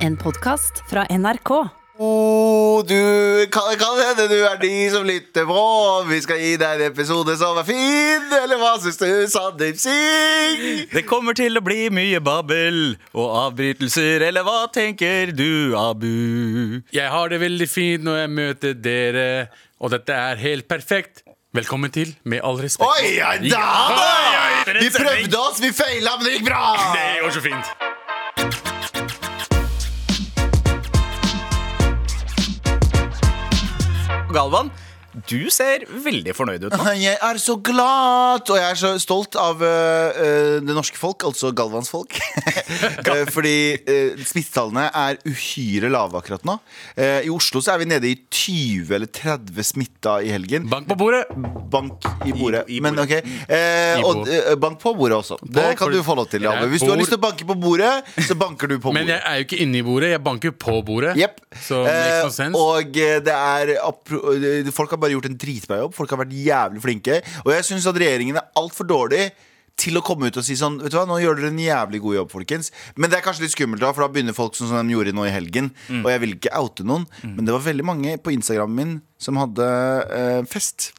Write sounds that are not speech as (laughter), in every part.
En podkast fra NRK. Oh, du, kan, kan hende du er de som lytter på. Vi skal gi deg en episode som er fin. Eller hva syns du, Sandeep Singh? Det kommer til å bli mye babbel og avbrytelser, eller hva tenker du, Abu? Jeg har det veldig fint når jeg møter dere, og dette er helt perfekt. Velkommen til Med all respekt. Oi, ja, da! Ja, Vi prøvde oss, vi feila, men det gikk bra! Det går så fint. Galvan, du ser veldig fornøyd ut nå. (laughs) Jeg er så glad, og jeg er så stolt av øh, øh, det norske folk, altså Galvans folk. (laughs) Eh, Fordi øh, smittetallene er uhyre lave akkurat nå. Eh, I Oslo så er vi nede i 20 eller 30 smitta i helgen. Bank på bordet. Bank i bordet. I- i Men ok eh, Og bordet. eh, bank på bordet også. Det kan du få lov til. Jakob. Hvis du har lyst til å banke på bordet, så banker du på (laughs) bordet. Men jeg er jo ikke inne i bordet, jeg banker på bordet. Yep. Så Eh, og det er Folk har bare gjort en dritbra jobb. Folk har vært jævlig flinke. Og jeg syns at regjeringen er altfor dårlig til å komme ut og si sånn Vet du hva, nå gjør dere en jævlig god jobb, folkens. Men det er kanskje litt skummelt, da for da begynner folk sånn som de gjorde nå i helgen. Mm. Og jeg vil ikke oute noen, men det var veldig mange på Instagramen min som hadde eh, fest.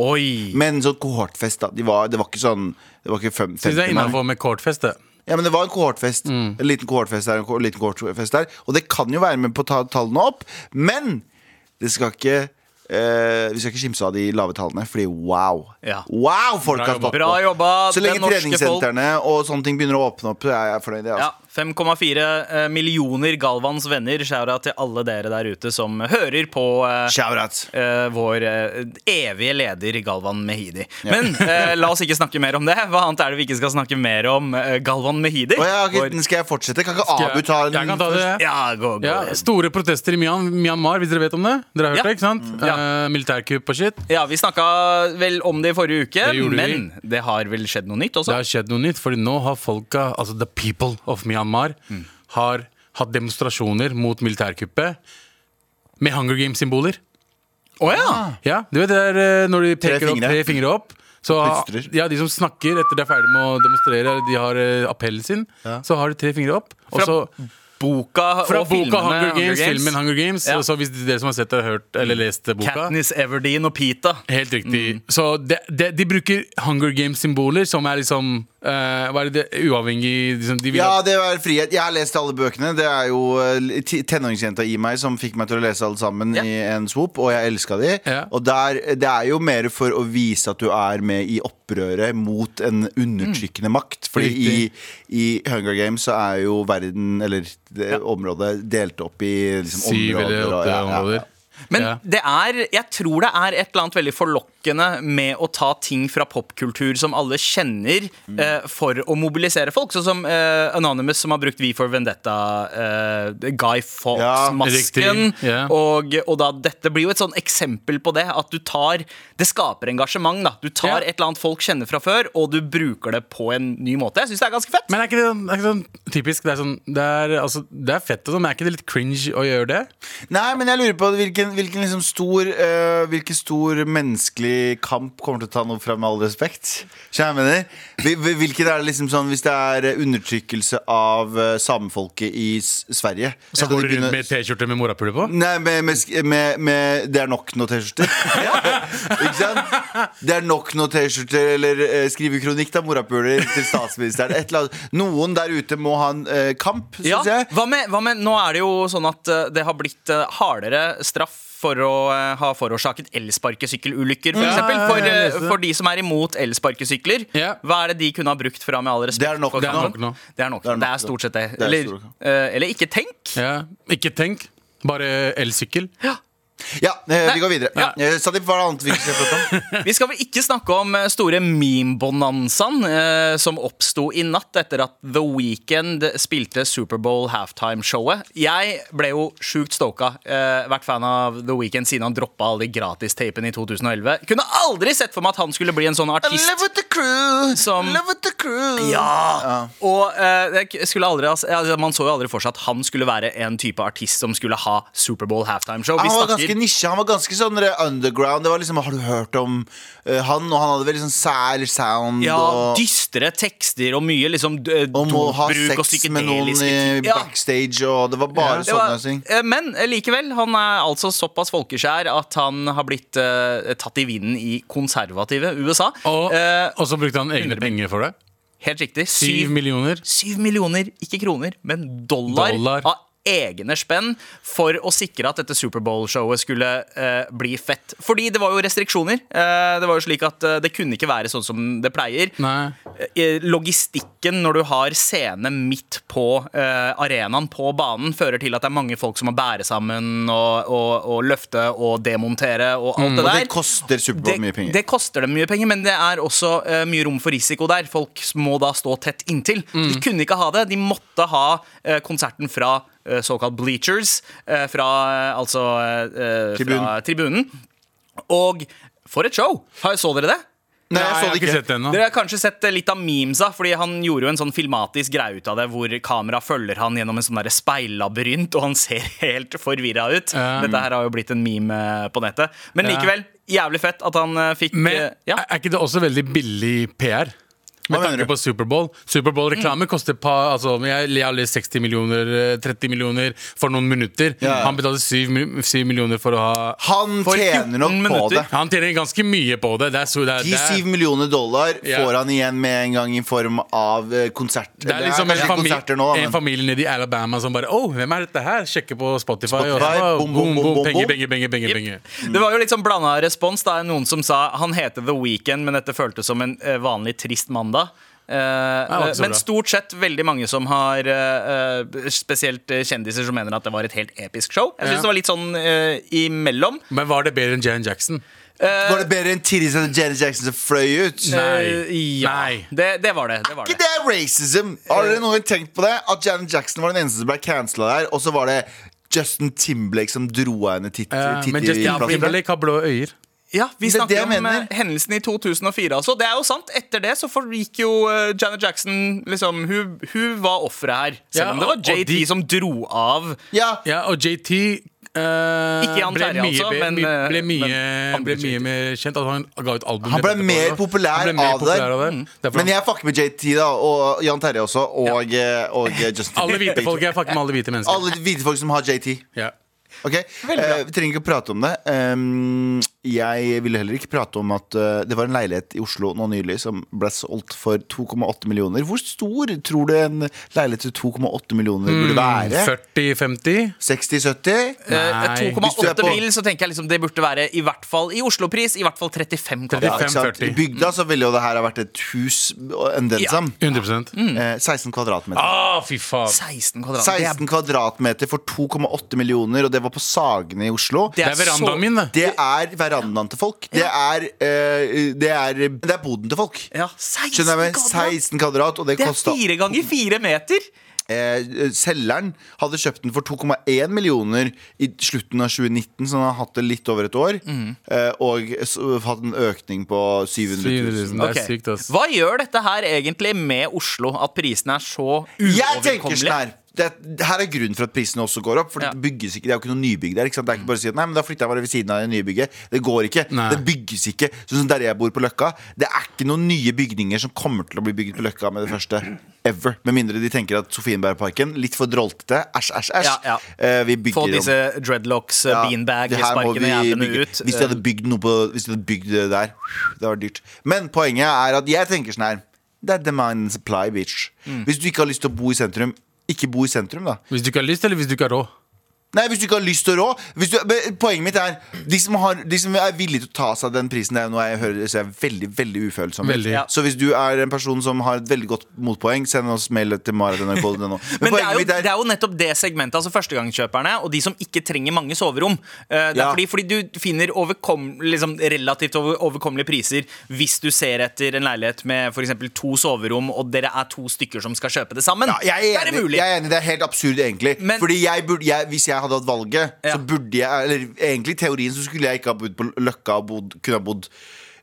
Oi. Men sånn kohortfest, da. De var, det var ikke sånn Det var ikke fem, Syns jeg er 50 mann. innafor med kohortfest, det. Ja, men det var en kohortfest. Mm. En liten kohortfest der, en liten kohortfest der. Og det kan jo være med på å ta tallene opp, men det skal ikke eh, vi skal ikke kimse av de lave tallene, fordi wow. Ja. Wow, folk har stått på. Så lenge folk. treningssentrene og sånne ting begynner å åpne opp, så er jeg fornøyd. Ja, Altså. 5,4 eh, millioner Galvans venner. Shoura til alle dere der ute som hører på uh, eh, vår evige leder Galvan Mehidi. Men uh, la oss ikke snakke mer om det. Hva annet er det vi ikke skal snakke mer om? Galvan Mehidi. Og jeg, Vår- skal jeg fortsette? Kan ikke Abu ta den? Jeg kan ta det. ja, gå, gå. Ja, store protester i Myanmar, hvis dere vet om det? Dere har hørt Ja. det, ikke sant? Ja. Uh, militærkupp og shit. Ja, Vi snakka vel om det i forrige uke, Det men vi. det har vel skjedd noe nytt Det har skjedd noe nytt, fordi nå har folka, altså the people of Myanmar, har hatt demonstrasjoner mot militærkuppet med Hunger Games-symboler. Å ja! Ja, du vet det er eh, når de peker opp tre fingre opp. Så ja, De som snakker etter de er ferdig med å demonstrere, de har eh, appellen sin, så har de tre fingre opp. Og så Boka fra og boka filmene Hunger Games, filmen Hunger Games. Ja. Så hvis dere som har sett og hørt eller lest boka Katniss Everdeen og Pita. Helt riktig. Så de, de, de bruker Hunger Games-symboler, som er liksom Hva er det, uavhengig liksom, de vil Ja, det var frihet. Jeg har lest alle bøkene. Det er jo eh, tenåringsjenta i meg som fikk meg til å lese alle sammen Ja. i en swoop, og jeg elska de. Ja. Og der, det er jo mer for å vise at du er med i opprøret mot en undertrykkende makt. Fordi i, i Hunger Games så er jo verden, eller det området, delt opp i liksom, Syv eller åtte ja, ja, ja. områder. Men Ja. det er, jeg tror det er et eller annet veldig forlokkende med å ta ting fra popkultur som alle kjenner, Mm. eh, for å mobilisere folk. Sånn som eh, Anonymous, som har brukt We for Vendetta, eh, Guy Fawkes-masken. Ja, yeah. og, og da, dette blir jo et sånn eksempel på det. At du tar Det skaper engasjement. da Du tar Ja. et eller annet folk kjenner fra før, og du bruker det på en ny måte. Jeg syns det er ganske fett. Men er ikke det, sånn- er ikke sånn typisk? Det er, sånn, det, er, altså, det er fett, og sånn, men er ikke det litt cringe å gjøre det? Nei, men jeg lurer på hvilken, hvilken liksom stor uh, Hvilken stor menneskelig kamp kommer til å ta noe fra, med all respekt? Skjønner jeg mener? Hvil- hvil- Hvilken er det liksom sånn Hvis det er eh, undertrykkelse av uh, samefolket i Sverige Så går du rundt med T-skjorte med morapuler på? Nei, med, med, med, med Det er nok noe T-skjorter. (laughs) Ikke sant? Det er nok noe T-skjorter, eller uh, skrive kronikk da, morapuler til statsministeren. Et eller annet. Noen der ute må ha en uh, kamp, syns Ja, jeg. hva med, hva med, nå er det jo sånn at det har blitt hardere straff for å eh, ha forårsaket elsparkesykkelulykker, for Ja, eksempel. For, eh, for de som er imot elsparkesykler. Ja. Hva er det de kunne ha brukt fra med all respekt? Det er nok for Det er nok nå. Det er nok. Det er nok Det er stort sett det. Det er Eller, stort. eh, eller ikke tenk. Ja. Ikke tenk, bare elsykkel. Ja, eh, Nei. vi går videre. Ja. Eh, Sandeep, hva er det annet vi skal prate om? (laughs) Vi skal vel ikke snakke om eh, store meme-bonanzaen eh, som oppsto i natt etter at The Weeknd spilte Superbowl halftime-showet. Jeg ble jo sjukt stoka. Eh, vært fan av The Weeknd siden han droppa alle de gratistapene i 2011. Kunne aldri sett for meg at han skulle bli en sånn artist. Live with the crew! Som- Live with the crew! Ja! Og eh, jeg aldri, altså, Man så jo aldri for seg at han skulle være en type artist som skulle ha Superbowl halftime-show. Vi snakker ganske nisje. Han var ganske sånn eh, underground. Det var liksom, Har du hørt om uh, han? Og han hadde veldig sånn sær sound. Ja, og, dystre tekster og mye liksom d- om å ha sex med noen i. Ja. backstage, og det var bare ja. sånne ting. eh, men eh, likevel, han er altså såpass folkeskjær at han har blitt uh, tatt i vinden i konservative USA. Og, uh, og så brukte han egne penger for det. helt riktig. Syv Syv, millioner. syv millioner, ikke kroner, men dollar, Dollar. av egne spenn for å sikre at dette Superbowl-showet skulle eh, bli fett. Fordi det var jo restriksjoner. Eh, det var jo slik at eh, det kunne ikke være sånn som det pleier. Eh, Logistikken når du har scene midt på eh, arenaen, på banen, fører til at det er mange folk som må bære sammen og, og, og løfte og demontere og alt det der. Og det koster Superbowl mye penger. Det koster dem mye penger, men det er også eh, mye rom for risiko der. Folk må da stå tett inntil. Mm. De kunne ikke ha det. De måtte ha konserten fra såkalt bleachers, eh, fra eh, altså Tribun. Tribunen. fra tribunen. Og for et show! Så dere det? Nei, jeg så jeg har det ikke sett det ennå. Dere har kanskje sett eh, litt av memesa, fordi han gjorde jo en sånn filmatisk greie ut av det, hvor kamera følger han gjennom en sånn speillabyrint, og han ser (laughs) helt forvirra ut. Um. Dette her har jo blitt en meme eh, på nettet. Men likevel, jævlig fett at han eh, fikk Men eh, ja. er ikke det også veldig billig PR? Med tanke på Superbowl. Superbowl-reklame koster pa, altså, jeg, jeg har lest 60 millioner, eh, 30 millioner for noen minutter. Ja. Han betalte 7, 7 millioner for å ha Han tjener nok 14 på det. Han tjener ganske mye på det. Det er, så, det er, De det er, millioner dollar Ja. får han igjen med en gang i form av eh, konsert. det er liksom en, kanskje familie, konserter nå, en familie nede i Alabama som bare Å, hvem er dette her? Sjekker på Spotify. og Spotify, så, boom, boom, boom, boom, penger, penger, penger, penger. Det var jo litt sånn blanda respons. Da noen som sa han heter The Weekend, men dette føltes som en eh, vanlig trist mandag. Eh, var men stort sett veldig mange som har eh, eh, Spesielt eh, kjendiser som mener at det var et helt episk show. Jeg synes Ja. det var litt sånn eh, imellom. Men var det bedre enn Jan Jackson? Var det bedre enn Tidis enn Janet Jackson som fløy ut? Nei. Eh, ja. Nei. Det, det var det. det, var Ikke det. det racism! Har dere noen tenkt på det? At Janet Jackson var den eneste som ble cancela der, og så var det Justin Timberlake som dro av henne titt, Eh, titt men Justin. Timberlake har blå øyer. Ja, Vi Det er det snakker om mener. eh, hendelsen i 2004. Altså. Det er jo sant. Etter det så gikk jo eh, Janet Jackson liksom, Hun, hun var offeret her. Selv Ja, om det var JT de- som dro av. Ja, Ja, og JT Uh, Ikke Jan ble, Terje, mye, altså, ble, men, ble, ble, eh, mye, men ble mye mer kjent. At han ga ut album Han ble etterpå. mer populær ble mer av det. populær av det. Mm. Men jeg fucker med JT da og Jan Terje også, og, ja. og eh, Justin alle hvite folk. Jeg fucker med alle hvite mennesker. Alle hvite folk som har JT. Ja. Ok, Uh, Vi trenger ikke å prate om det. Um, jeg ville heller ikke prate om at uh, det var en leilighet i Oslo nå nylig som ble solgt for 2,8 millioner. Hvor stor tror du en leilighet til 2,8 millioner burde være? 40-50? 60-70? Eh, Nei. Hvis du er 2,8 mil, så tenker jeg liksom det burde være i hvert fall i Oslo-pris i hvert fall 35 Ja, kvadrat. 35-40. I bygda så ville jo det her ha vært et hus og en den Ja. sam. 100 Eh, 16 kvadratmeter. Ah, fy faen. 16 kvadrat. Er- 16 kvadratmeter for 2,8 millioner, og det var på Sagene i Oslo. Det Det er verandaen min, det. Det er verandaen til folk. Det er, uh, det er, det er boden til folk. Ja, 16 Skjønner jeg meg? kvadrat. 16 kvadrat, og det Det er kosta fire ganger fire meter. eh, Selgeren hadde kjøpt den for 2,1 millioner i slutten av 2019, så han har hatt det litt over et år. Mm. Eh, og hatt en økning på 700 000. 700 000. Det er sykt, ass. Hva gjør dette her egentlig med Oslo? At prisene er så Jeg tenker sånn uoverkommelige? her det, det her er grunnen for at prisene også går opp. For Ja. det bygges ikke, det er jo ikke noe nybygg der. Ikke sant? Det er ikke bare å si at nei, men da flytter jeg bare ved siden av det nye bygget. Det går ikke. Nei. Det bygges ikke. Sånn som der jeg bor på Løkka. Det er ikke noen nye bygninger som kommer til å bli bygget på Løkka med det første. Ever. Med mindre de tenker at Sofienbergparken, litt for droltete, Æsj, æsj, æsj. Ja, ja. Eh, vi bygger Få disse dreadlocks, Ja, ja, beanbag-sparkene jævlene bygge. ut. Hvis de hadde bygd noe på Hvis de hadde bygd det der, det var dyrt. Men poenget er at jeg tenker sånn her Det er demand and supply, bitch. Mm. Hvis du ikke har lyst til å bo i sentrum, ikke bo i sentrum, da. Hvis du ikke har lyst, eller hvis du ikke har råd? Nei, hvis du ikke har lyst til å rå du, Poenget mitt er de som, har, de som er villige til å ta seg den prisen Det er jo noe jeg hører Så jeg er veldig, veldig ufølsom. Veldig. Ja. Så hvis du er en person som har et veldig godt motpoeng Send oss mail til marat.nrk.no (laughs) Men, Men det er, jo, mitt det er jo nettopp det segmentet, altså førstegangskjøperne og de som ikke trenger mange soverom. Uh, Det er Ja. fordi, fordi du finner overkom, liksom, relativt over, overkommelige priser hvis du ser etter en leilighet med f.eks. to soverom, og dere er to stykker som skal kjøpe det sammen. ja, jeg, er er det enig, mulig. jeg er enig, det er helt absurd egentlig Men- Fordi jeg burde, jeg, hvis jeg hadde hatt valget Ja. Så burde jeg, eller egentlig i teorien Så skulle jeg ikke ha bodd på Løkka og bodd, Kunne ha bodd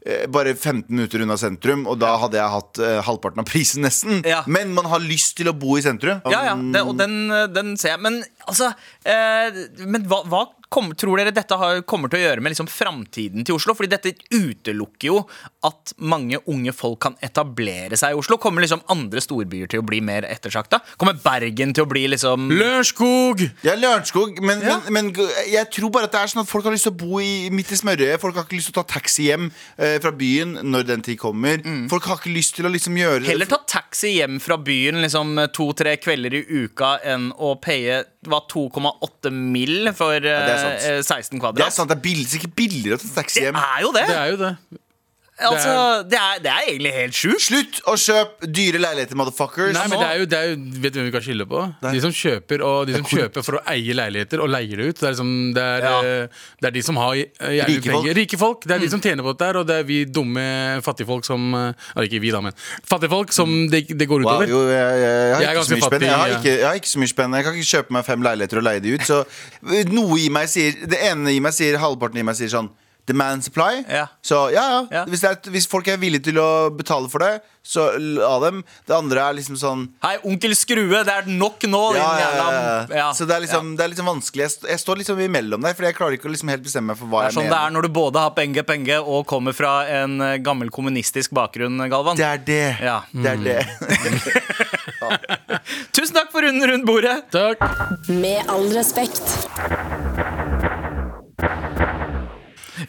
eh, bare 15 minutter unna sentrum Og da hadde jeg hatt uh, halvparten av prisen nesten Ja. Men man har lyst til å bo i sentrum Ja, ja, det, og den, den ser jeg. Men altså eh, Men hva, hva kom, tror dere dette har, kommer til å gjøre med liksom framtiden til Oslo? Fordi dette utelukker jo at mange unge folk kan etablere seg i Oslo. Kommer liksom andre storbyer til å bli mer ettersakta? Kommer Bergen til å bli liksom Lørenskog! Ja, Lørenskog, men, Ja. men, men jeg tror bare at det er sånn at folk har lyst til å bo i, midt i smørøyet. Folk har ikke lyst til å ta taxi hjem eh, fra byen når den tid kommer. Folk har ikke lyst til å liksom gjøre det. Heller ta taxi hjem fra byen liksom to-tre kvelder i uka enn å paye 2,8 mill. for eh, ja, 16 kvadrat. Det er sant, det er billig, sikkert billigere å ta taxi hjem. Det er jo det! Det er jo det. Altså, det, er, det er egentlig helt sjukt. Slutt å kjøpe dyre leiligheter, motherfuckers. Nei, men det er jo, det er jo Vet du hvem vi kan skylde på? De som kjøper og de som kjøper for å eie leiligheter og leier det ut. Det er, liksom, det er, Ja. eh, det er de som har jævlig Rike folk. penger. Rike folk. Det er de som tjener på dette her, og det er vi dumme fattigfolk som eh, Eller ikke vi, da, men fattigfolk som det, det går Wow, utover. jo, jeg, jeg, jeg, har Jeg er ikke så ganske mye spenn. Jeg har, ja. ikke, jeg har ikke så mye spenn. Jeg kan ikke kjøpe meg fem leiligheter og leie de ut. Så eh, noe i meg sier Det ene i meg sier halvparten i meg sier sånn Demand supply. Ja. Så ja, ja. Ja. Hvis, det er, hvis folk er villige til å betale for det, så la dem. Det andre er liksom sånn Hei, onkel Skrue, det er nok nå! ja, din ja, ja, ja. Så det er liksom, det er liksom vanskelig. Jeg, st jeg står liksom imellom der, for jeg klarer ikke å liksom helt bestemme meg for hva jeg mener. Det er sånn det er når du både har penge, penge og kommer fra en eh, gammel kommunistisk bakgrunn, Galvan. Det er det. Ja. Det er det. (laughs) (laughs) Tusen takk for runden rundt bordet. Takk. Med all respekt.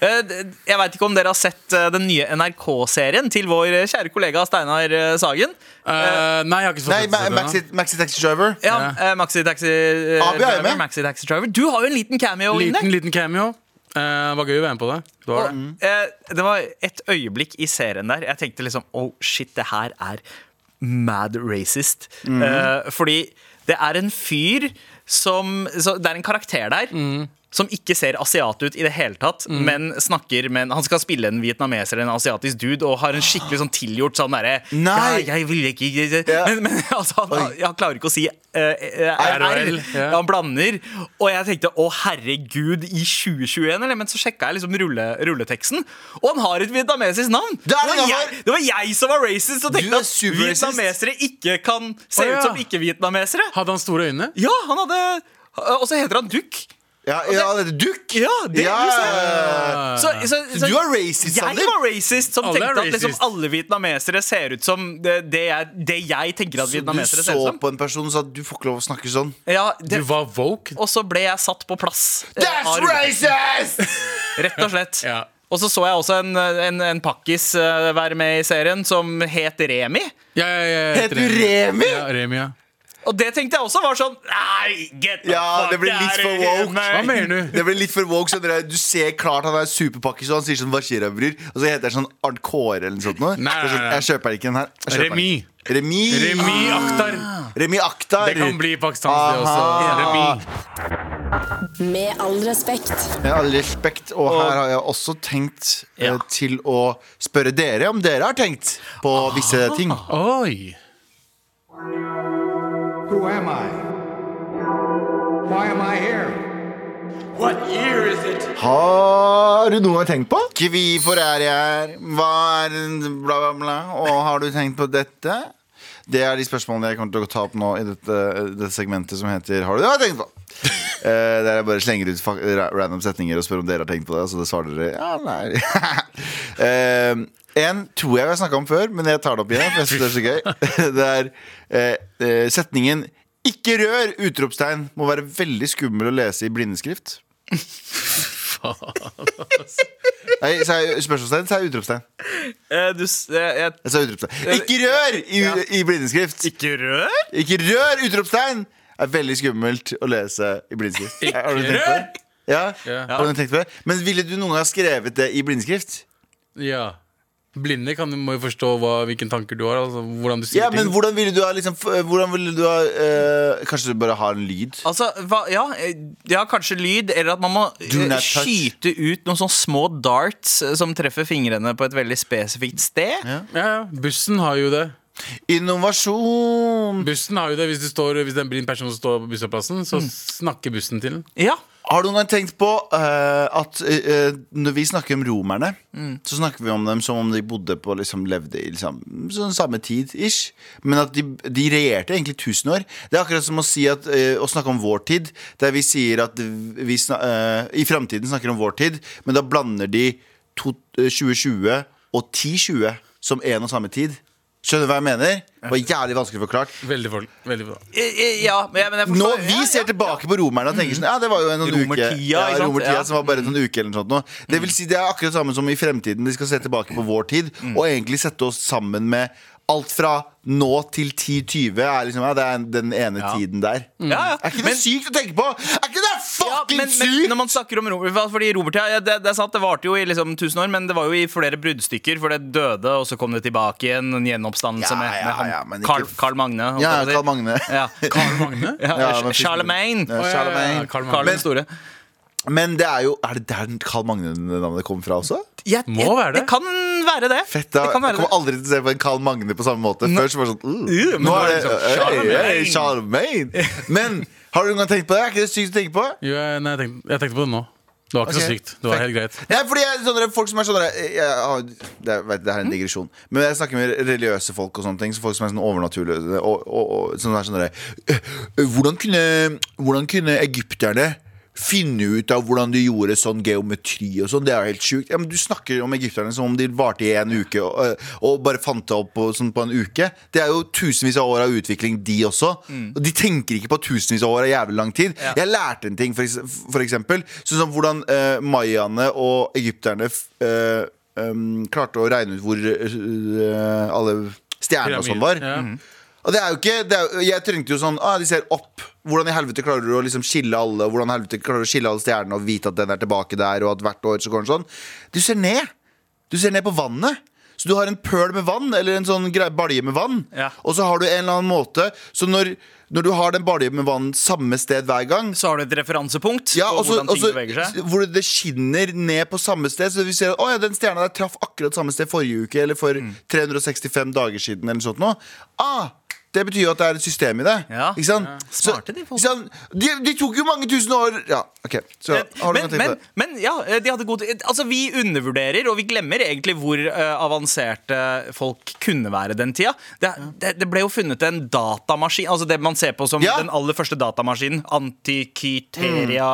Jeg vet ikke om dere har sett eh, den nye NRK-serien til vår eh, kjære kollega Steinar eh, Sagen. Uh, nei, jeg har ikke fått Nei, sett Ma. Maxi, Maxi Taxi Driver. Ja, eh, Maxi Taxi eh, Abi er Driver, med. Maxi Taxi Driver. Du har jo en liten cameo Liten, inne. liten cameo. Uh, var gøy å være med på det. Det var det. Uh, det var et øyeblikk i serien der jeg tenkte liksom Oh shit, det her er mad racist. Eh, fordi det er en fyr som så Det er en karakter der. Som ikke ser asiat ut i det hele tatt, men snakker men Han skal spille en vietnameser eller en asiatisk dude og har en skikkelig sånn tilgjort sånn derre Nei! Ja, jeg vil ikke Ja. Men, men (laughs) altså, han, han klarer ikke å si uh, RL, ja. Han blander. Og jeg tenkte å herregud, i 2021, eller? Men så sjekka jeg liksom rulle, rulleteksten, og han har et vietnamesisk navn! Det det, var, jeg, det var jeg som var racist og tenkte at vietnamesere ikke kan se oh, ja. ut som ikke-vietnamesere. Hadde han store øyne? Ja, han hadde Og så heter han Duck. Ja, ja, det er Duck. Ja, det Ja, du ja, ja. Så, så, Så du er racist, Jeg var racist som Alle tenkte at liksom alle vietnamesere ser ut som det, det, jeg, det jeg tenker at vietnamesere ser ut ser så ut som. på en person og sa du får ikke lov å snakke sånn? Ja, Du var woke? og så ble jeg satt på plass. eh, That's av racist! (laughs) Rett og slett. Ja. Og så så jeg også en, en, en pakkis uh, være med i serien som het Remi. Ja, ja, ja, Het du Remi? Ja, Remi, ja. Og det tenkte jeg også var sånn Nei, get the Ja, fuck det blir litt for woke. Hva mener du? Det blir litt for woke. Så dere, du ser klart han er superpakkis, og han sier sånn Hva skjer, bror? Og så heter det sånn Arnt Kåre eller noe sånt. Noe. Nei, nei, nei. Jeg kjøper ikke den her. Den Remi. Remi. Remi Akhtar. Remi Akhtar. Det kan bli pakistansk, det også. Remi. Med all respekt. Med all respekt. Og her har jeg også tenkt eh, til å spørre dere om dere har tenkt på visse ting. Oi. Who am I? Why am I here? What year is it? Har du noe gang tenkt på? Hvorfor er jeg her? Hva er bla, bla, bla? Og har du tenkt på dette? Det er de spørsmålene jeg kommer til å ta opp nå i dette, dette segmentet som heter Har du det tenkt på? uh, (laughs) der jeg bare slenger ut random setninger og spør om dere har tenkt på det. Så det svarer dere ja, nei. (laughs) Eh, en tror jeg vi har snakka om før, men jeg tar det opp igjen. For jeg synes det er så gøy (laughs) Det er eh, eh, setningen 'ikke rør!' utropstegn må være veldig skummel å lese i blindeskrift. Nei, sa jeg spørsmålstegn, sa jeg utropstegn. Eh, du, s- eh, jeg, Jeg sa utropstegn. Ikke rør i, Ja. i blindeskrift! ikke rør? Ikke rør! Utropstegn er veldig skummelt å lese i blindeskrift. Ikke Har du tenkt på det? Ja? Ja. Har du tenkt på det? Men ville du noen gang skrevet det i blindeskrift? Ja. Blinde kan, må jo forstå hva, hvilke tanker du har. Altså, hvordan du sier Ja, men hvordan ville du ha liksom, Hvordan ville du ha eh, Kanskje du bare har en lyd? Altså, hva, ja, eh, ja, kanskje lyd, eller at man må eh, skyte ut noen sånne små darts eh, som treffer fingrene på et veldig spesifikt sted. Ja. Ja, ja. Bussen har jo det. Innovasjon! Bussen har jo det Hvis, du står, hvis det er en blind person som står på bussplassen, så Mm. snakker bussen til den. Ja, Har du noen gang tenkt på eh, at eh, når vi snakker om romerne, Mm. så snakker vi om dem som om de bodde på liksom, levde i liksom, sånn samme tid, ish. Men at de, de regjerte egentlig 1000 år. Det er akkurat som å si at eh, å snakke om vår tid, der vi sier at vi sna eh, i framtiden snakker om vår tid, men da blander de to, eh, 2020 og 1020 som en og samme tid. Skjønner du hva jeg mener? Det var jævlig vanskelig forklart. Veldig, for, veldig bra. Ja, men jeg, men jeg Nå, Vi ja, ser ja. tilbake på romerne og tenker sånn Ja, det var jo en romertida, uke ja, romertida Ja. som var bare en uke eller noe sånt nå. Det vil si, det er akkurat samme som i fremtiden De skal se tilbake på vår tid Og egentlig sette oss sammen med alt fra nå til 10-20 er liksom, ja, Det er den ene Ja. tiden der Ja, ja. Er ikke det Men- sykt å tenke på? Er ikke det Ja, fucking men, men sykt? når man snakker om Robert, fordi Robert ja, det, det er sant, det varte jo i liksom 1000 år, men det var jo i flere bruddstykker. For det døde, og så kom det tilbake igjen. En gjenoppstandelse Ja, med, med han, ikke- Carl, Karl Magne. Ja, jeg. Karl Magne (laughs) Ja. Karl Magne? Ja, Ja, Charlemagne. Ja, ja, ja, Charlemagne. ja, Karl Magne. Den store. Men det er jo Er det der Carl Magne-navnet kommer fra også? Jeg- Må være det. Det kan være det. Fett da, det kan Jeg kommer aldri til å se på en Karl Magne på samme måte Først var det sånn uh, Uh, Nå er det sånn, hey, hey, Charlemagne. Charlemagne Men har du noen gang tenkt på det? Er ikke det sykt å tenke på? Jo, jeg, nei, jeg, tenkte, jeg tenkte på det nå. Det var ikke okay. så sykt. Det var helt greit. Ja, fordi jeg, sånne, folk som er sånne jeg, jeg, det, vet, det er en digresjon Men jeg snakker med religiøse folk og sånne ting Så folk som er sånn overnaturlige og, og, og, sånn «Øh, øh, hvordan, kunne, hvordan kunne egypterne Finne ut av hvordan de gjorde sånn geometri og sånn. Det er jo helt sjukt. ja, men Du snakker om egypterne som om de varte i en uke Og, øh, og bare fant det opp på, sånn, på en uke. Det er jo tusenvis av år av utvikling De også. Og de tenker ikke på tusenvis av år av jævlig lang tid. Ja. Jeg lærte en ting for, for eksempel. Sånn som hvordan uh, mayaene og egypterne eh, um, Klarte å regne ut hvor uh, alle stjernene og sånn var. Ja. Og det er jo ikke det er, jo- Jeg trengte jo sånn ah, De ser opp Hvordan i helvete klarer du å liksom skille alle Hvordan i helvete klarer du å skille alle stjernene Og vite at den er tilbake der Og at hvert år så går den sånn Du ser ned Du ser ned på vannet Så du har en pøl med vann Eller en sånn balje med vann Ja. Og så har du en eller annen måte Så når, når du har den balje med vann Samme sted hver gang Så har du et referansepunkt ja, på også, hvordan ting også, beveger seg. Hvor det skinner ned på samme sted. Så vi ser at «Å ja, den stjerna der traff akkurat samme sted forrige uke, eller for Mm. 365 dager siden, eller noe sånt noe. Ah, det betyr jo at det er et system i det. Ja. Ikke sant? Smarte de folk. ikke sant? De, de tok jo mange tusen år Ja, OK. Så har du men, noe men, det? men ja, de hadde god Altså Vi undervurderer og vi glemmer egentlig hvor eh, avanserte folk kunne være den tida. Det, det, det ble jo funnet en datamaskin, altså det man ser på som Ja. den aller første datamaskinen. Antikyteria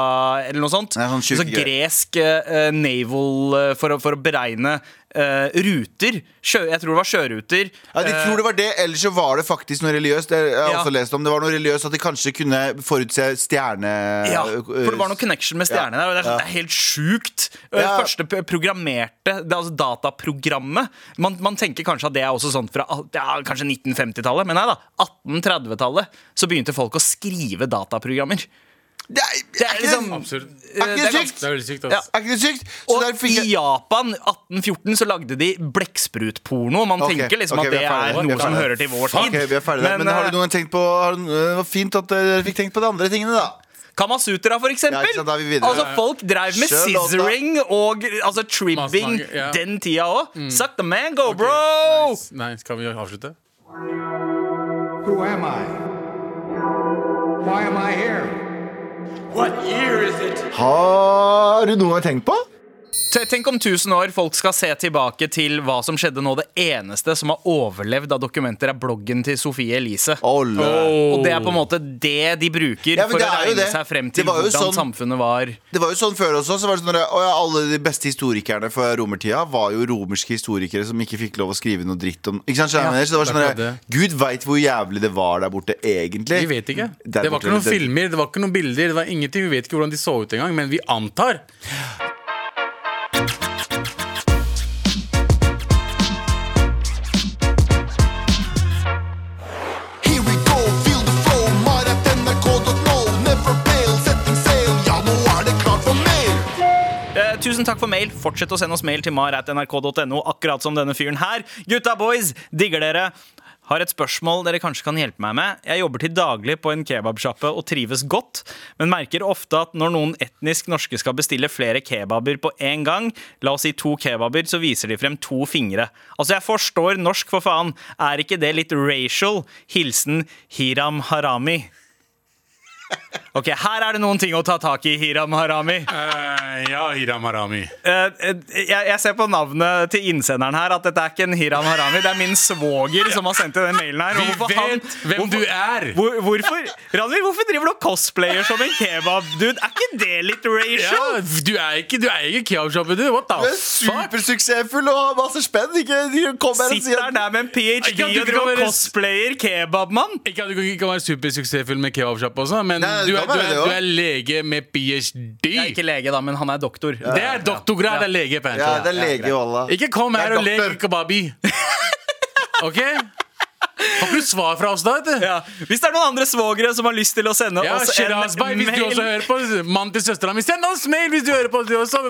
eller noe sånt. Sånn sjuke greier. gresk eh, naval eh, for, å- for å beregne eh, ruter. Sjø, jeg tror det var sjøruter. Ja, De tror det var det, ellers så var det faktisk noe religiøst. Jeg har Ja. også lest om Det var noe religiøst at de kanskje kunne forutse stjerne... Ja, for det var noe connection med stjernene der. Det er, sånn, det er helt sjukt. Det Ja. første programmerte det er altså dataprogrammet man, man tenker kanskje at det er også sånn fra ja, kanskje 1950-tallet, men nei da. 1830-tallet så begynte folk å skrive dataprogrammer. Det er, Det er ikke liksom Absurd. eh, Er ikke det er sykt? Det er veldig sykt. Ja. er ikke det sykt? Så Og i Japan 1814 så lagde de blekksprutporno. Man okay, tenker liksom okay, at det er noe som hører til vår tid. Ok, vi er ferdige der. Men, har eh, du noen gang tenkt på har du, Det var fint at dere fikk tenkt på de andre tingene, da. Kamasutra, for eksempel. Ja, sant, vi altså, folk drev med scissoring og altså, tribbing ja. den tida òg. Mm. Suck the mango, bro! Nice. nice. Kan vi avslutte? Who am I? Why am I here? Har du noen gang tenkt på? Tenk om 1000 år folk skal se tilbake til hva som skjedde nå. Det eneste som har overlevd av dokumenter, er bloggen til Sofie Elise. Oh. Og det er på en måte det de bruker Ja, for å regne seg frem til hvordan sånn- samfunnet var. Det var jo sånn før også. Så var det sånn at, å ja, alle de beste historikerne fra romertida var jo romerske historikere som ikke fikk lov å skrive noe dritt om Ikke sant, mener? Så det var sånn det at, Gud veit hvor jævlig det var der borte, egentlig. Vi vet ikke. Der Det var borte, ikke noen det- filmer, det var ikke noen bilder. Det var ingenting, Vi vet ikke hvordan de så ut engang, men vi antar. Tusen takk for mail. Fortsett å sende oss mail til mar.nrk.no, akkurat som denne fyren her. Gutta boys, digger dere. Har et spørsmål dere kanskje kan hjelpe meg med. Jeg jobber til daglig på en kebabsjappe og trives godt, men merker ofte at når noen etnisk norske skal bestille flere kebaber på en gang, la oss si to kebaber, så viser de frem to fingre. Altså, jeg forstår norsk, for faen. Er ikke det litt racial? Hilsen Hiram Harami. Ok, Her er det noen ting å ta tak i, Hiram Harami. Uh, ja, Hiram Harami. Uh, eh, jeg, jeg ser på navnet til innsenderen her at dette er ikke en Hiram Harami. Det er min svoger som har sendt den mailen her. Vi vet han- hvem du er! Hvor, hvorfor Ranvir, hvorfor driver du og cosplayer som en kebab-dude? Er ikke det litt Ja, racial? du er ikke, du er ikke kebabshoppen, du. What Du the er fuck? supersuksessfull og har masse spenn. Ikke Sitter der med en ph.d. Ikke og kan driver og cosplayer kebabmann? Ikke at du ikke kan være supersuksessfull med kebabshop også, men Nei, du, er, du, er, du er lege med ph.d. Jeg er ikke lege, da, men han er doktor. Det er doktorgrad, det er lege. Ja, det er lege og Ikke kom her er og lek kebabi. (laughs) OK? Har ikke du svar fra oss da? vet du? Ja. Hvis det er noen andre svogere som har lyst til å sende Ja, oss en mail Bay, hvis du også hører på Mann til søstera mi, send oss mail hvis du hører på det også.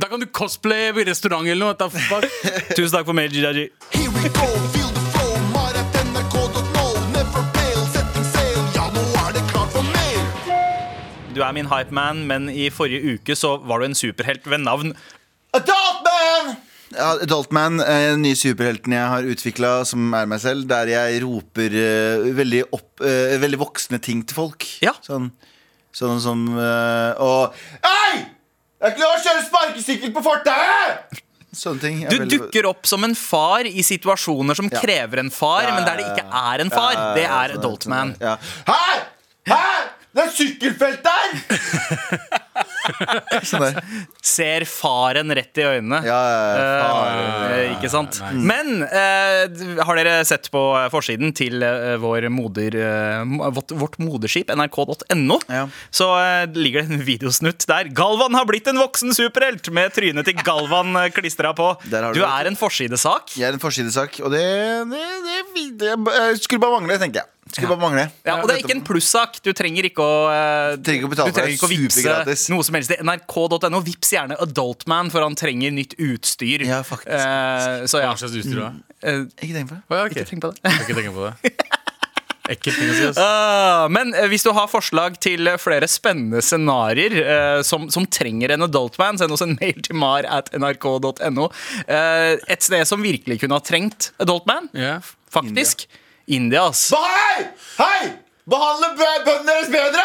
Da kan du cosplaye i restaurant eller noe. (laughs) Tusen takk for mail, Jijaji. Du er min hypeman, men i forrige uke så var du en superhelt ved navn Adult Man! Ja, Adult Man, eh, den nye superhelten jeg har utvikla, som er meg selv, der jeg roper uh, veldig, opp, uh, veldig voksne ting til folk. Ja. Sånn, sånn som uh, Og Hei! Jeg er klar til å kjøre sparkesykkel på fortauet! Sånne ting. Du veldig- dukker opp som en far i situasjoner som Ja. krever en far, Ja, men der det ikke er en far. Ja, Det ja, er sånn, adult sånn. Ja. Her! Her! Det er sykkelfelt der! (laughs) sånn der. Ser faren rett i øynene. Ja. Eh, ikke sant? Men eh, har dere sett på forsiden til eh, vår moder, eh, vårt, vårt moderskip, nrk.no, Ja. så eh, ligger det en videosnutt der. Galvan har blitt en voksen superhelt med trynet til Galvan eh, klistra på. Du du er en forsidesak. Jeg er en forsidesak, og det, det, det, det, det skulle bare mangle, tenker jeg. Skulle bare mangle. Ja, og det er ikke en plussak. Du trenger ikke å eh, Trenger ikke å betale Du trenger ikke å vipse vippse noe som helst. nrk.no. Vips gjerne Adultman, for han trenger nytt utstyr. Ja, faktisk. Eh, så ja. Hva slags utstyr har Eh, Ikke tenk på det. Å, ja, ok. ikke tenk på det. Jeg skal ikke tenke på det. (laughs) Ekkelt ting å si. ass. Ah, men eh, hvis du har forslag til eh, flere spennende scenarioer eh, som, som trenger en adultman, send oss en mail til mar at nrk.no. Eh, et sted som virkelig kunne ha trengt adultman, Ja. faktisk. India, ass. Hei! Hei! Behandle bøndene deres bedre!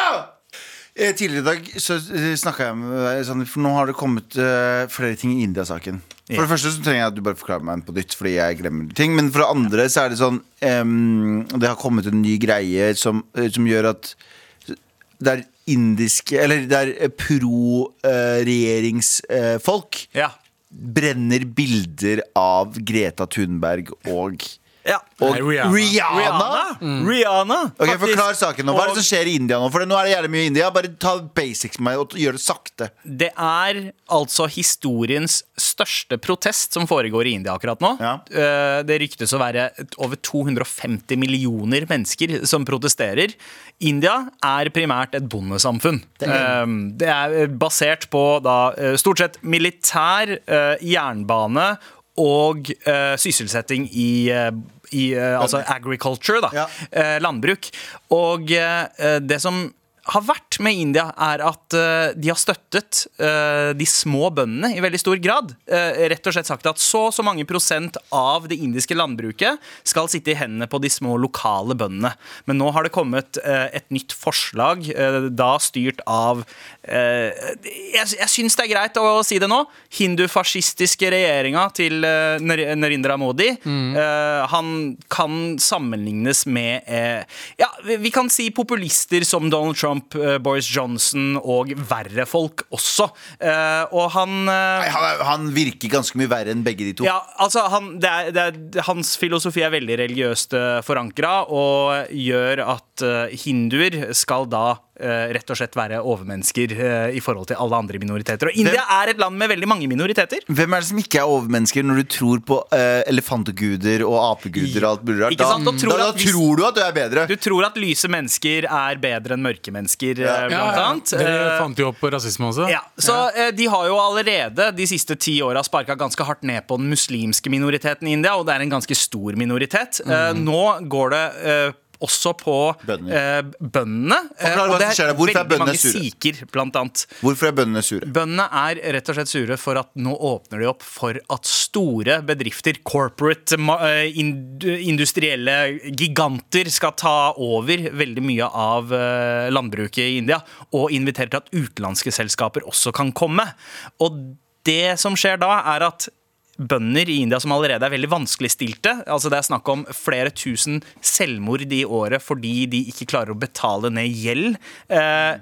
Eh, Tidligere i dag så snakka jeg med deg, sånn, For nå har det kommet eh, flere ting i India-saken. For det første så trenger jeg at du bare forklarer meg på nytt, fordi jeg glemmer ting. Men for det andre så er det sånn em, Det har kommet en ny greie som, eh, som gjør at det er indiske Eller det er eh, pro-regjeringsfolk Ja. brenner bilder av Greta Thunberg og, ja. og Nei, Rihanna. Rihanna. Rihanna. Rihanna Ok. Forklar saken nå. Hva er det som skjer i India nå? For nå er det jævlig mye i India. Bare ta basics med meg og gjør det sakte. Det er altså historiens største protest som foregår i India akkurat nå. Ja. Eh, Det ryktes å være over 250 millioner mennesker som protesterer. India er primært et bondesamfunn. Det er basert på da eh, stort sett militær, eh, jernbane og sysselsetting i i eh, altså agriculture, da. Eh, landbruk. Og eh, det som har vært med India, er at uh, de har støttet uh, de små bøndene i veldig stor grad. Uh, rett og slett sagt at så og så mange prosent av det indiske landbruket skal sitte i hendene på de små lokale bøndene. Men nå har det kommet et nytt forslag, da styrt av Jeg, jeg syns det er greit å si det nå. Hindufascistiske regjeringa til Nar- Narendra Modi. Eh, han kan sammenlignes med Ja, vi, kan si populister som Donald Trump, eh, Boris Johnson og verre folk også. Eh, og han eh, Han, han virker ganske mye verre enn begge de to. ja, altså han, det er, det er, Hans filosofi er veldig religiøst forankra og gjør at eh, hinduer skal da eh, rett og slett være overmennesker eh, i forhold til alle andre minoriteter. Og India er et land med veldig mange minoriteter. Hvem er det som ikke er overmennesker når du tror på uh, elefantguder og apeguder og alt mulig rart? Da, tror da, da tror du at du er bedre. Du tror at lyse mennesker er bedre enn mørke mennesker, eh, Ja, blant ja. annet. Dere Eh, fant jo opp rasisme også. Ja, så eh, De har jo allerede de siste ti åra sparka ganske hardt ned på den muslimske minoriteten i India, og det er en ganske stor minoritet. Eh, nå går det eh, også på eh, bøndene. Eh, og det. Hvorfor er bøndene sure? Siker, blant annet. Hvorfor er bøndene sure? Bøndene er rett og slett sure for at nå åpner de opp for at store bedrifter, corporate, eh, ind- industrielle giganter, skal ta over veldig mye av eh, landbruket i India, og inviterer til at utenlandske selskaper også kan komme. Og det som skjer da, er at bønder i India som allerede er veldig vanskeligstilte. Altså det er snakk om flere tusen selvmord i året fordi de ikke klarer å betale ned gjeld. Eh,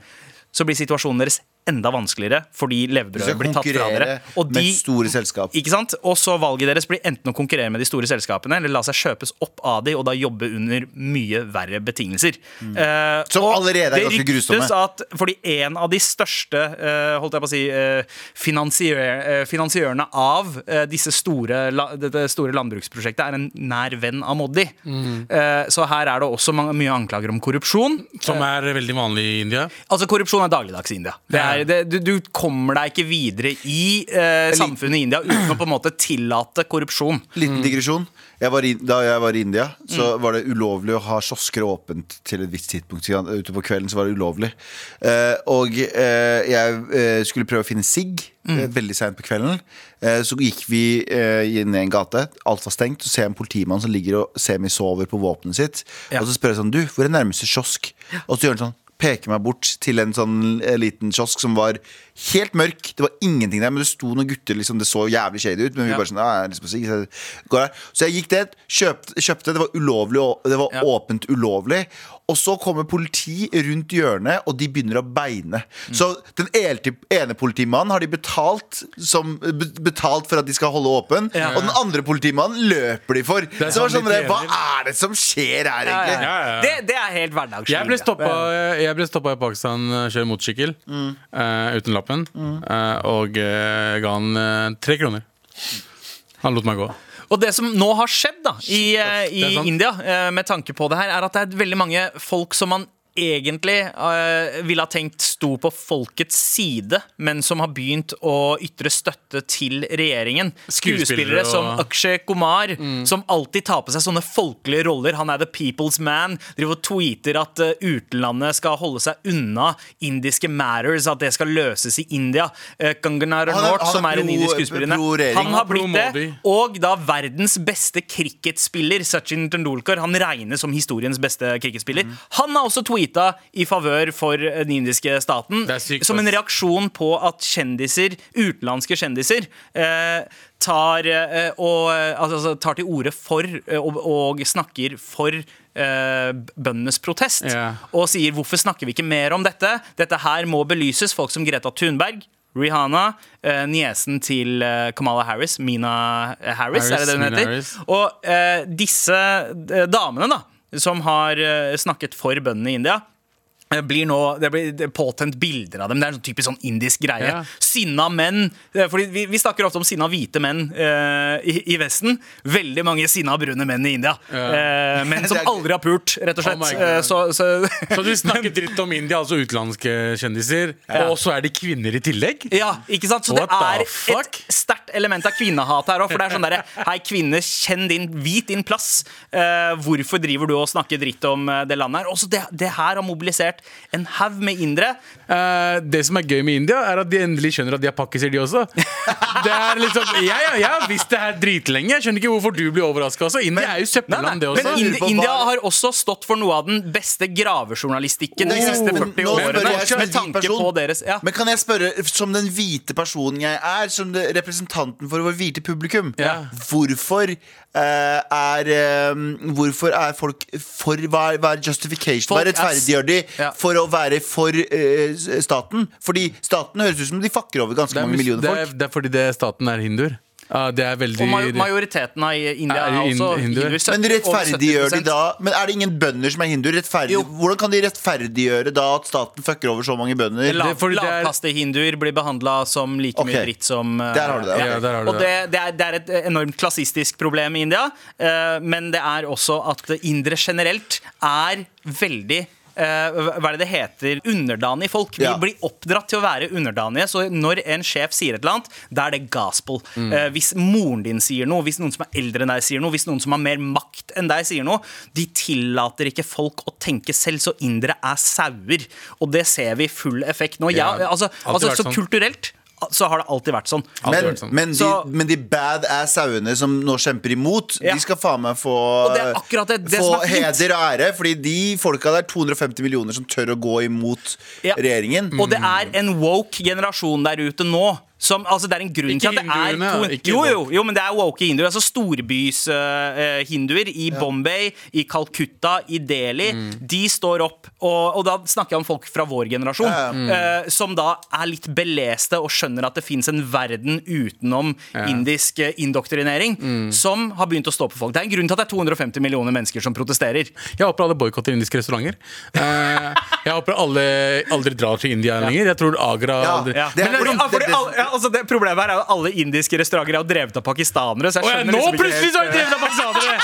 så blir situasjonen deres enda vanskeligere fordi De levebrødet blir tatt fra dere. konkurrere med store selskap. Ikke sant? Og så valget deres blir enten å konkurrere med de store selskapene eller la seg kjøpes opp av de og da jobbe under mye verre betingelser. Eh, Som allerede er ganske Det ryktes grusomme. at fordi en av de største uh, holdt jeg på å si, uh, finansier, eh, finansiørene av disse store, la, dette store landbruksprosjektet er en nær venn av Modi. Mm. så her er det også mange, mye anklager om korrupsjon. Som er veldig vanlig i India. Altså Korrupsjon er dagligdags i India. Det er, det, du, du kommer deg ikke videre i eh, samfunnet i India uten å på en måte tillate korrupsjon. Liten digresjon. Jeg var i, da jeg var i India, så var det ulovlig å ha kiosker åpent til et visst tidspunkt. Ute på kvelden så var det ulovlig. Eh, og eh, jeg eh, skulle prøve å finne sigg eh, veldig seint på kvelden. Eh, så gikk vi eh, ned i en gate, alt var stengt. Så ser jeg en politimann som ligger og semisover på våpenet sitt. Ja. Og så spør jeg sånn, du, hvor er nærmeste kiosk? Og så gjør han sånn peker meg bort til en sånn liten kiosk som var helt mørk. Det var ingenting der, men det sto noen gutter. Liksom, det så jævlig shady ut. Men vi Ja. bare sånn, ja, jeg har lyst så jeg gikk det, kjøpte, kjøpte. Det var ulovlig, det var Ja. åpent ulovlig. Og så kommer politi rundt hjørnet, og de begynner å beine. Mm. Så den ene, ene politimannen har de betalt, som, betalt for at de skal holde åpen, Ja. og den andre politimannen løper de for. Så det var sånn sånn, Hva er det som skjer her, egentlig? ja. Ja, ja. Det, det er helt hverdagslig. Jeg ble stoppa, jeg ble stoppa i Pakistan, uh, kjører motorsykkel eh, uten lappen. eh, og uh, ga han eh, tre kroner. Han lot meg gå. Og det som nå har skjedd da i, eh, i. India, eh, med tanke på det her, er at det er veldig mange folk som man egentlig uh, ville ha tenkt sto på folkets side, men som har begynt å ytre støtte til regjeringen. Skuespillere Skuespillere og- som Akshay Kumar, som alltid tar på seg sånne folkelige roller. Han er the people's man. Driver og tweeter at uh, utenlandet skal holde seg unna indiske matters, at det skal løses i India. Uh, Kangana Han er- Ranaut, som er en indisk skuespiller, han har blitt det. Og da verdens beste cricketspiller, Sachin Tendulkar, han regnes som historiens beste cricketspiller. Mm. Han har også tweeta i favør for den indiske staten. Sykt, som en reaksjon på at kjendiser, utenlandske kjendiser, eh, tar, eh, og, eh, altså, tar til orde for eh, og, og snakker for eh, bøndenes protest. Yeah. Og sier 'hvorfor snakker vi ikke mer om dette'? Dette her må belyses. Folk som Greta Thunberg. Rihanna, eh, niesen til eh, Kamala Harris, Mina Harris, Harris, er det det hun heter? Og eh, disse eh, damene, da, som har eh, snakket for bøndene i India blir nå, Det blir påtent bilder av dem. Det er en sånn typisk sånn indisk greie. Ja. Sinna menn. eh, Fordi vi, vi snakker ofte om sinna hvite menn eh, i, i Vesten. Veldig mange sinna brune menn i India. Eh, menn (laughs) som aldri har pult, rett og Oh slett. Oh. Eh, så, så, (laughs) Så du snakker dritt om India, altså utenlandske kjendiser, og så er de kvinner i tillegg? Ja, ikke sant? Så What det er et sterkt element av kvinnehat her òg. For det er sånn derre (laughs) Hei, kvinne, kjenn din hvit din plass. Eh, hvorfor driver du og snakker dritt om eh, det landet her? Også det, det her har mobilisert en haug med indere. Uh, det som er gøy med India, er at de endelig skjønner at de er pakkiser, de også. Det er liksom, jeg, jeg, ja, har visst det her dritlenge. Jeg skjønner ikke hvorfor du blir overraska også. India er jo søppelland, det Men også. Ind lurer India har også stått for noe av den beste gravejournalistikken de Oh, siste 40 årene. Med tanke på deres ja. Men kan jeg spørre, som den hvite personen jeg er, som det, representanten for vår hvite publikum, Ja. hvorfor Uh, er um, Hvorfor er folk for Hva er, hva er justification? Folk hva er- rettferdiggjør de Ja. For å være for eh, staten? Fordi staten høres ut som de fucker over ganske Det er, mange millioner det er, folk. det er fordi det, staten er hinduer. Ja, det er veldig Og maj majoriteten av India Er er også hinduer? hinduer. Men rettferdiggjør de da Men er det ingen bønder som er hinduer? Rettferdig, Jo. hvordan kan de rettferdiggjøre da at staten fucker over så mange bønder? La- Det er fordi det er- Lavkastehinduer blir behandla som like mye Ok. dritt som eh, Der har du det, ok. Ja, der har du Og det, det, er, det er et enormt klassistisk problem i India, eh, men det er også at indere generelt er veldig Hva er det det heter? Underdanige folk. Vi Ja. blir oppdratt til å være underdanige. Så når en sjef sier et eller annet, da er det gospel. Mm. Eh, hvis moren din sier noe, hvis noen som er eldre enn deg sier noe, hvis noen som har mer makt enn deg sier noe, de tillater ikke folk å tenke selv, så indere er sauer. Og det ser vi i full effekt nå. Ja, Ja, altså, altså, så sånn. kulturelt så har det alltid vært sånn. Alltid Men, vært sånn. men, de, Så- men de badass sauene som nå kjemper imot, Ja. de skal faen meg få, Og det det- det få som er heder og ære. Fordi de folka der, 250 millioner som tør å gå imot Ja. regjeringen. Og det er en woke generasjon der ute nå. Som, altså det er en grunn til at det er to. Jo, jo, jo, men det er woke hinduer. Altså storbys-hinduer i Bombay, i Calcutta, i Delhi. Mm. De står opp, og, og da snakker jeg om folk fra vår generasjon, Ja, eh, som da er litt beleste og skjønner at det fins en verden utenom indisk eh, indoktrinering, Mm. som har begynt å stå på folk. Det er en grunn til at det er 250 millioner mennesker som protesterer. Jeg håper alle boikotter indiske restauranter. Uh, jeg håper alle aldri drar til India lenger. Jeg tror Agra Ja, aldri Ja. Det er Men fordi- ja, fordi altså det Problemet her er jo at alle indiske restauranter er jo drevet av pakistanere. Så jeg Å ja, nå liksom ikke plutselig så er de drevet av pakistanere!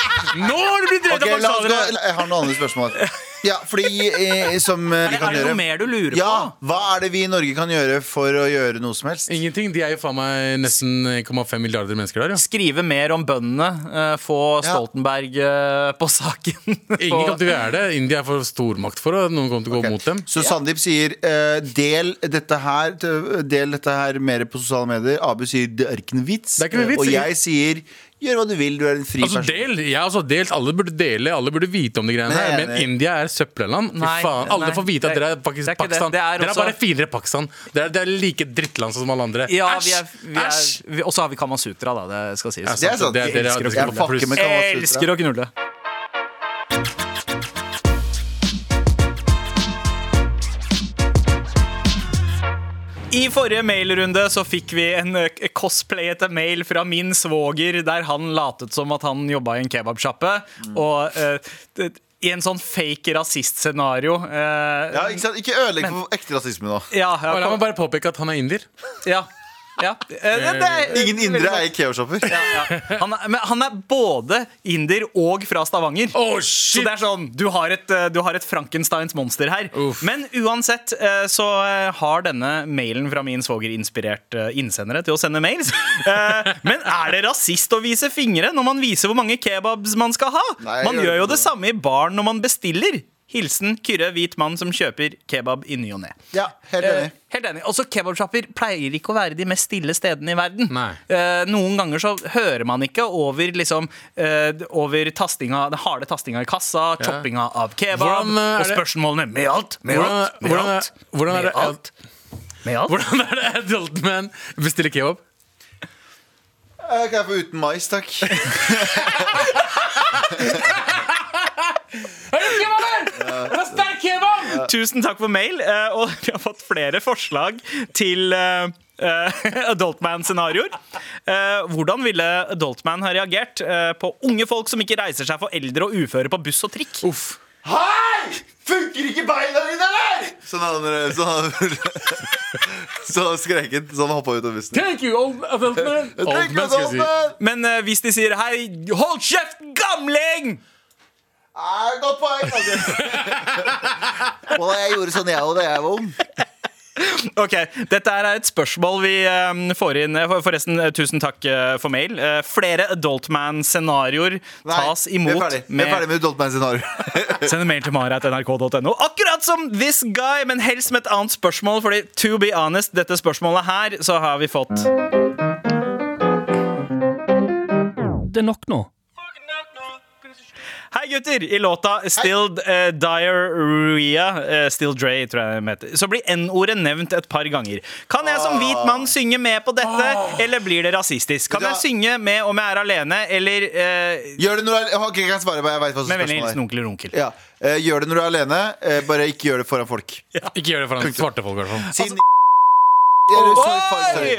Nå har de blitt drevet Ok, av la oss gå, pakistanere! jeg har noen andre spørsmål. Ja, fordi eh, som eh, vi kan Er det noe gjøre mer du lurer Ja, på? Hva er det vi i Norge kan gjøre for å gjøre noe som helst? Ingenting. De er jo faen meg nesten 1,5 milliarder mennesker der, ja. Skrive mer om bøndene. eh, få Ja. Stoltenberg eh, på saken. (laughs) Ingen Få- kommer til å gjøre det. India er for stormakt for det. Noen kommer til å gå mot dem. Så Sandeep sier eh, del, dette her, del dette her mer på sosiale medier. Abu sier det er ikke noe vits. Det er ikke noe vits, Og ikke? jeg sier gjør hva du vil, du er en fri Altså person. del, ja, altså, delt, Alle burde dele, alle burde vite om de greiene er her. Men. India er søppelland. Fy faen, Alle nei, får vite at det- dere er det faktisk er Pakistan. det. Pakistan. Det er Dere er bare finere Pakistan. Dere er, dere er like drittland som alle andre. Ja, Æsj! er, er, Og så har vi Kamasutra, da. Det skal sies. Det er sant. Det er- dere- elsker å dere- Jeg fucker Jeg elsker å knulle. I forrige mailrunde så fikk vi en eh, cosplayete mail fra min svoger der han latet som at han jobba i en kebabsjappe. Og uh, i en sånn fake rasist-scenario. eh, Ja, ikke, ikke ødelegg for ekte rasisme da. ja, ja, La meg bare påpeke at han er indier. ja, ja. Eh, det- det er- Ingen indre eier keoshopper. ja, ja. Han, er, men han er både inder og fra Stavanger. Oh, Så det er sånn, Du har et, eh, du har et Frankensteins monster her. Uff. Men uansett eh, så eh, har denne mailen fra min svoger inspirert eh, innsendere til å sende mails. (laughs) Eh, Men er det rasist å vise fingre når man viser hvor mange kebabs man skal ha? Nei, Man gjør gjør jo det. det samme i baren når man bestiller. Hilsen Kyrre, hvit mann som kjøper kebab i ny og ne. Ja, helt Eh, enig. helt enig. Også kebabsjapper pleier ikke å være de mest stille stedene i verden. Nei. Eh, noen ganger så hører man ikke over liksom eh, Over tastinga, den harde tastinga i kassa, choppinga av kebab Hvordan, eh, og spørsmålene med alt, med Hvordan- alt, med hvordan alt. hvordan er med det- alt. Med alt. Hvordan er det Adult Man bestiller kebab? Eh, Kan jeg få uten mais, takk? (laughs) (laughs) Tusen takk for mail, eh, og vi har fått flere forslag til eh, eh, (laughs) Adultman-scenarioer. Eh, hvordan ville Adultman ha reagert eh, på unge folk som ikke reiser seg for eldre og uføre på buss og trikk? Uff. Hei! Funker ikke beina dine, eller? Sånn hadde han sånn (laughs) Så han. Så han hoppa ut av bussen. Thank you, old man. Old man, man, si. Men uh, hvis de sier 'hei, hold kjeft, gamling'! Ah, godt poeng. (laughs) Og jeg gjorde sånn jeg og da jeg var ung. Ok, Dette er et spørsmål vi eh, får inn. eh, Forresten, eh, tusen takk eh, for mail. Flere Adultman-scenarioer tas vi er imot ferdig. Vi er ferdig med Adultman-scenarioer. (laughs) Send en mail til marit.nrk.no. Akkurat som this guy, men helst med et annet spørsmål. Fordi to be honest, dette spørsmålet her, så har vi fått Det er nok nå. Hei, gutter! I låta Still uh, Diarrhea, uh, Still Dre, tror jeg den heter, så blir N-ordet nevnt et par ganger. Kan jeg som hvit mann synge med på dette, eller blir det rasistisk? Kan jeg synge med om jeg er alene, eller uh, Gjør det når du er Ok, kan jeg svare på Jeg vet hva som med vennlig spørsmålet er. onkel runkel? Ja. Eh, gjør det når du er alene, eh, bare ikke gjør det foran folk. Ikke gjør det foran svarte folk, i hvert fall. Si sorry, faen, sorry.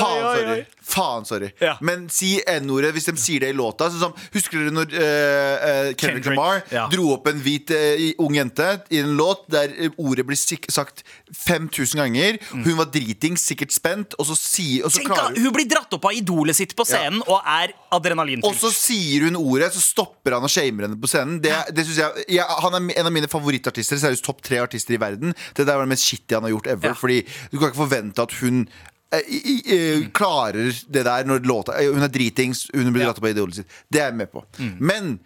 Faen. Faen. Ja. Men si N-ordet hvis de sier det i låta. Sånn som, husker dere når uh, uh, Kendrick Lamar ja. dro opp en hvit uh, ung jente i en låt der ordet blir sagt 5000 ganger. Hun var dritings, sikkert spent, og så, sier, og så Tenk, klarer hun hun blir dratt opp av idolet sitt på scenen og er og adrenalinfylt. så sier hun ordet, så stopper han og shamer henne på scenen. Det, det synes jeg, jeg, Han er en av mine favorittartister. Seriøst topp tre artister i verden. Det der var det mest shitty han har gjort ever. Ja. Fordi du kan ikke forvente at hun eh, i, i, eh, klarer det der når låta eh, Hun er dritings, hun blir dratt opp av idolet sitt. Det er jeg med på. Men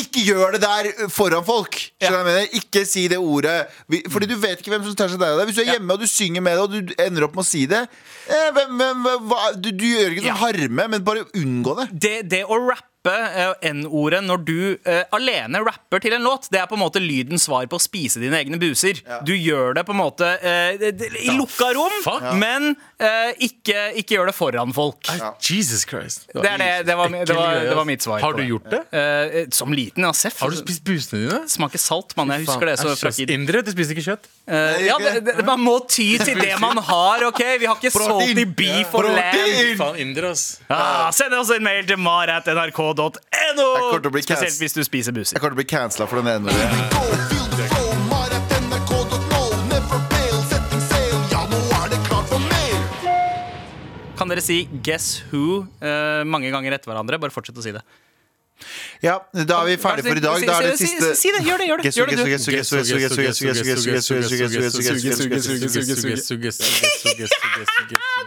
ikke gjør det der foran folk! Ja. Ikke si det ordet. Fordi du vet ikke hvem som tar seg av deg. Hvis du er hjemme og du synger med det, og du ender opp med å si det eh, hvem, hvem, hva, du, du gjør ikke Ja. sånn harme, men bare unngå det. det, det å rappe eh, N-ordet når du uh, alene rapper til en låt, det er på en måte lydens svar på å spise dine egne buser. Du gjør det på en måte uh, i lukka rom, fuck? men uh, ikke, ikke gjør det foran folk. Jesus Christ. Det, er det, det, var, det, var, det var mitt svar. Har du gjort det? Som liten, ja. Seff. Har du spist busene dine? Smaker salt, mann. Jeg husker det så fra. Indre, du spiser ikke kjøtt? Ja, det, det, man må ty til det man har, OK? Vi har ikke Protein. salty beef og lamb. Faen, indre, ass. Ah, send oss en mail til mar.nrk.no! nrk.no! Spesielt hvis du spiser buser. Jeg kommer til å bli cancela for den ene. Kan dere si 'Guess Who' uh, mange ganger etter hverandre? Bare fortsett å si det. Ja, da er vi ferdige for i dag. Da er det siste Si det! Gjør det! gjør det Det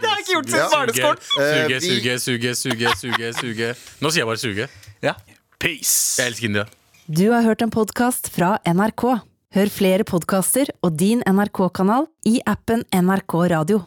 har jeg ikke gjort siden barneskolen! Suge, suge, suge, suge, suge. Nå sier jeg bare suge. Ja. Peace! Jeg elsker India. Du har hørt en podkast fra NRK. Hør flere podkaster og din NRK-kanal i appen NRK Radio.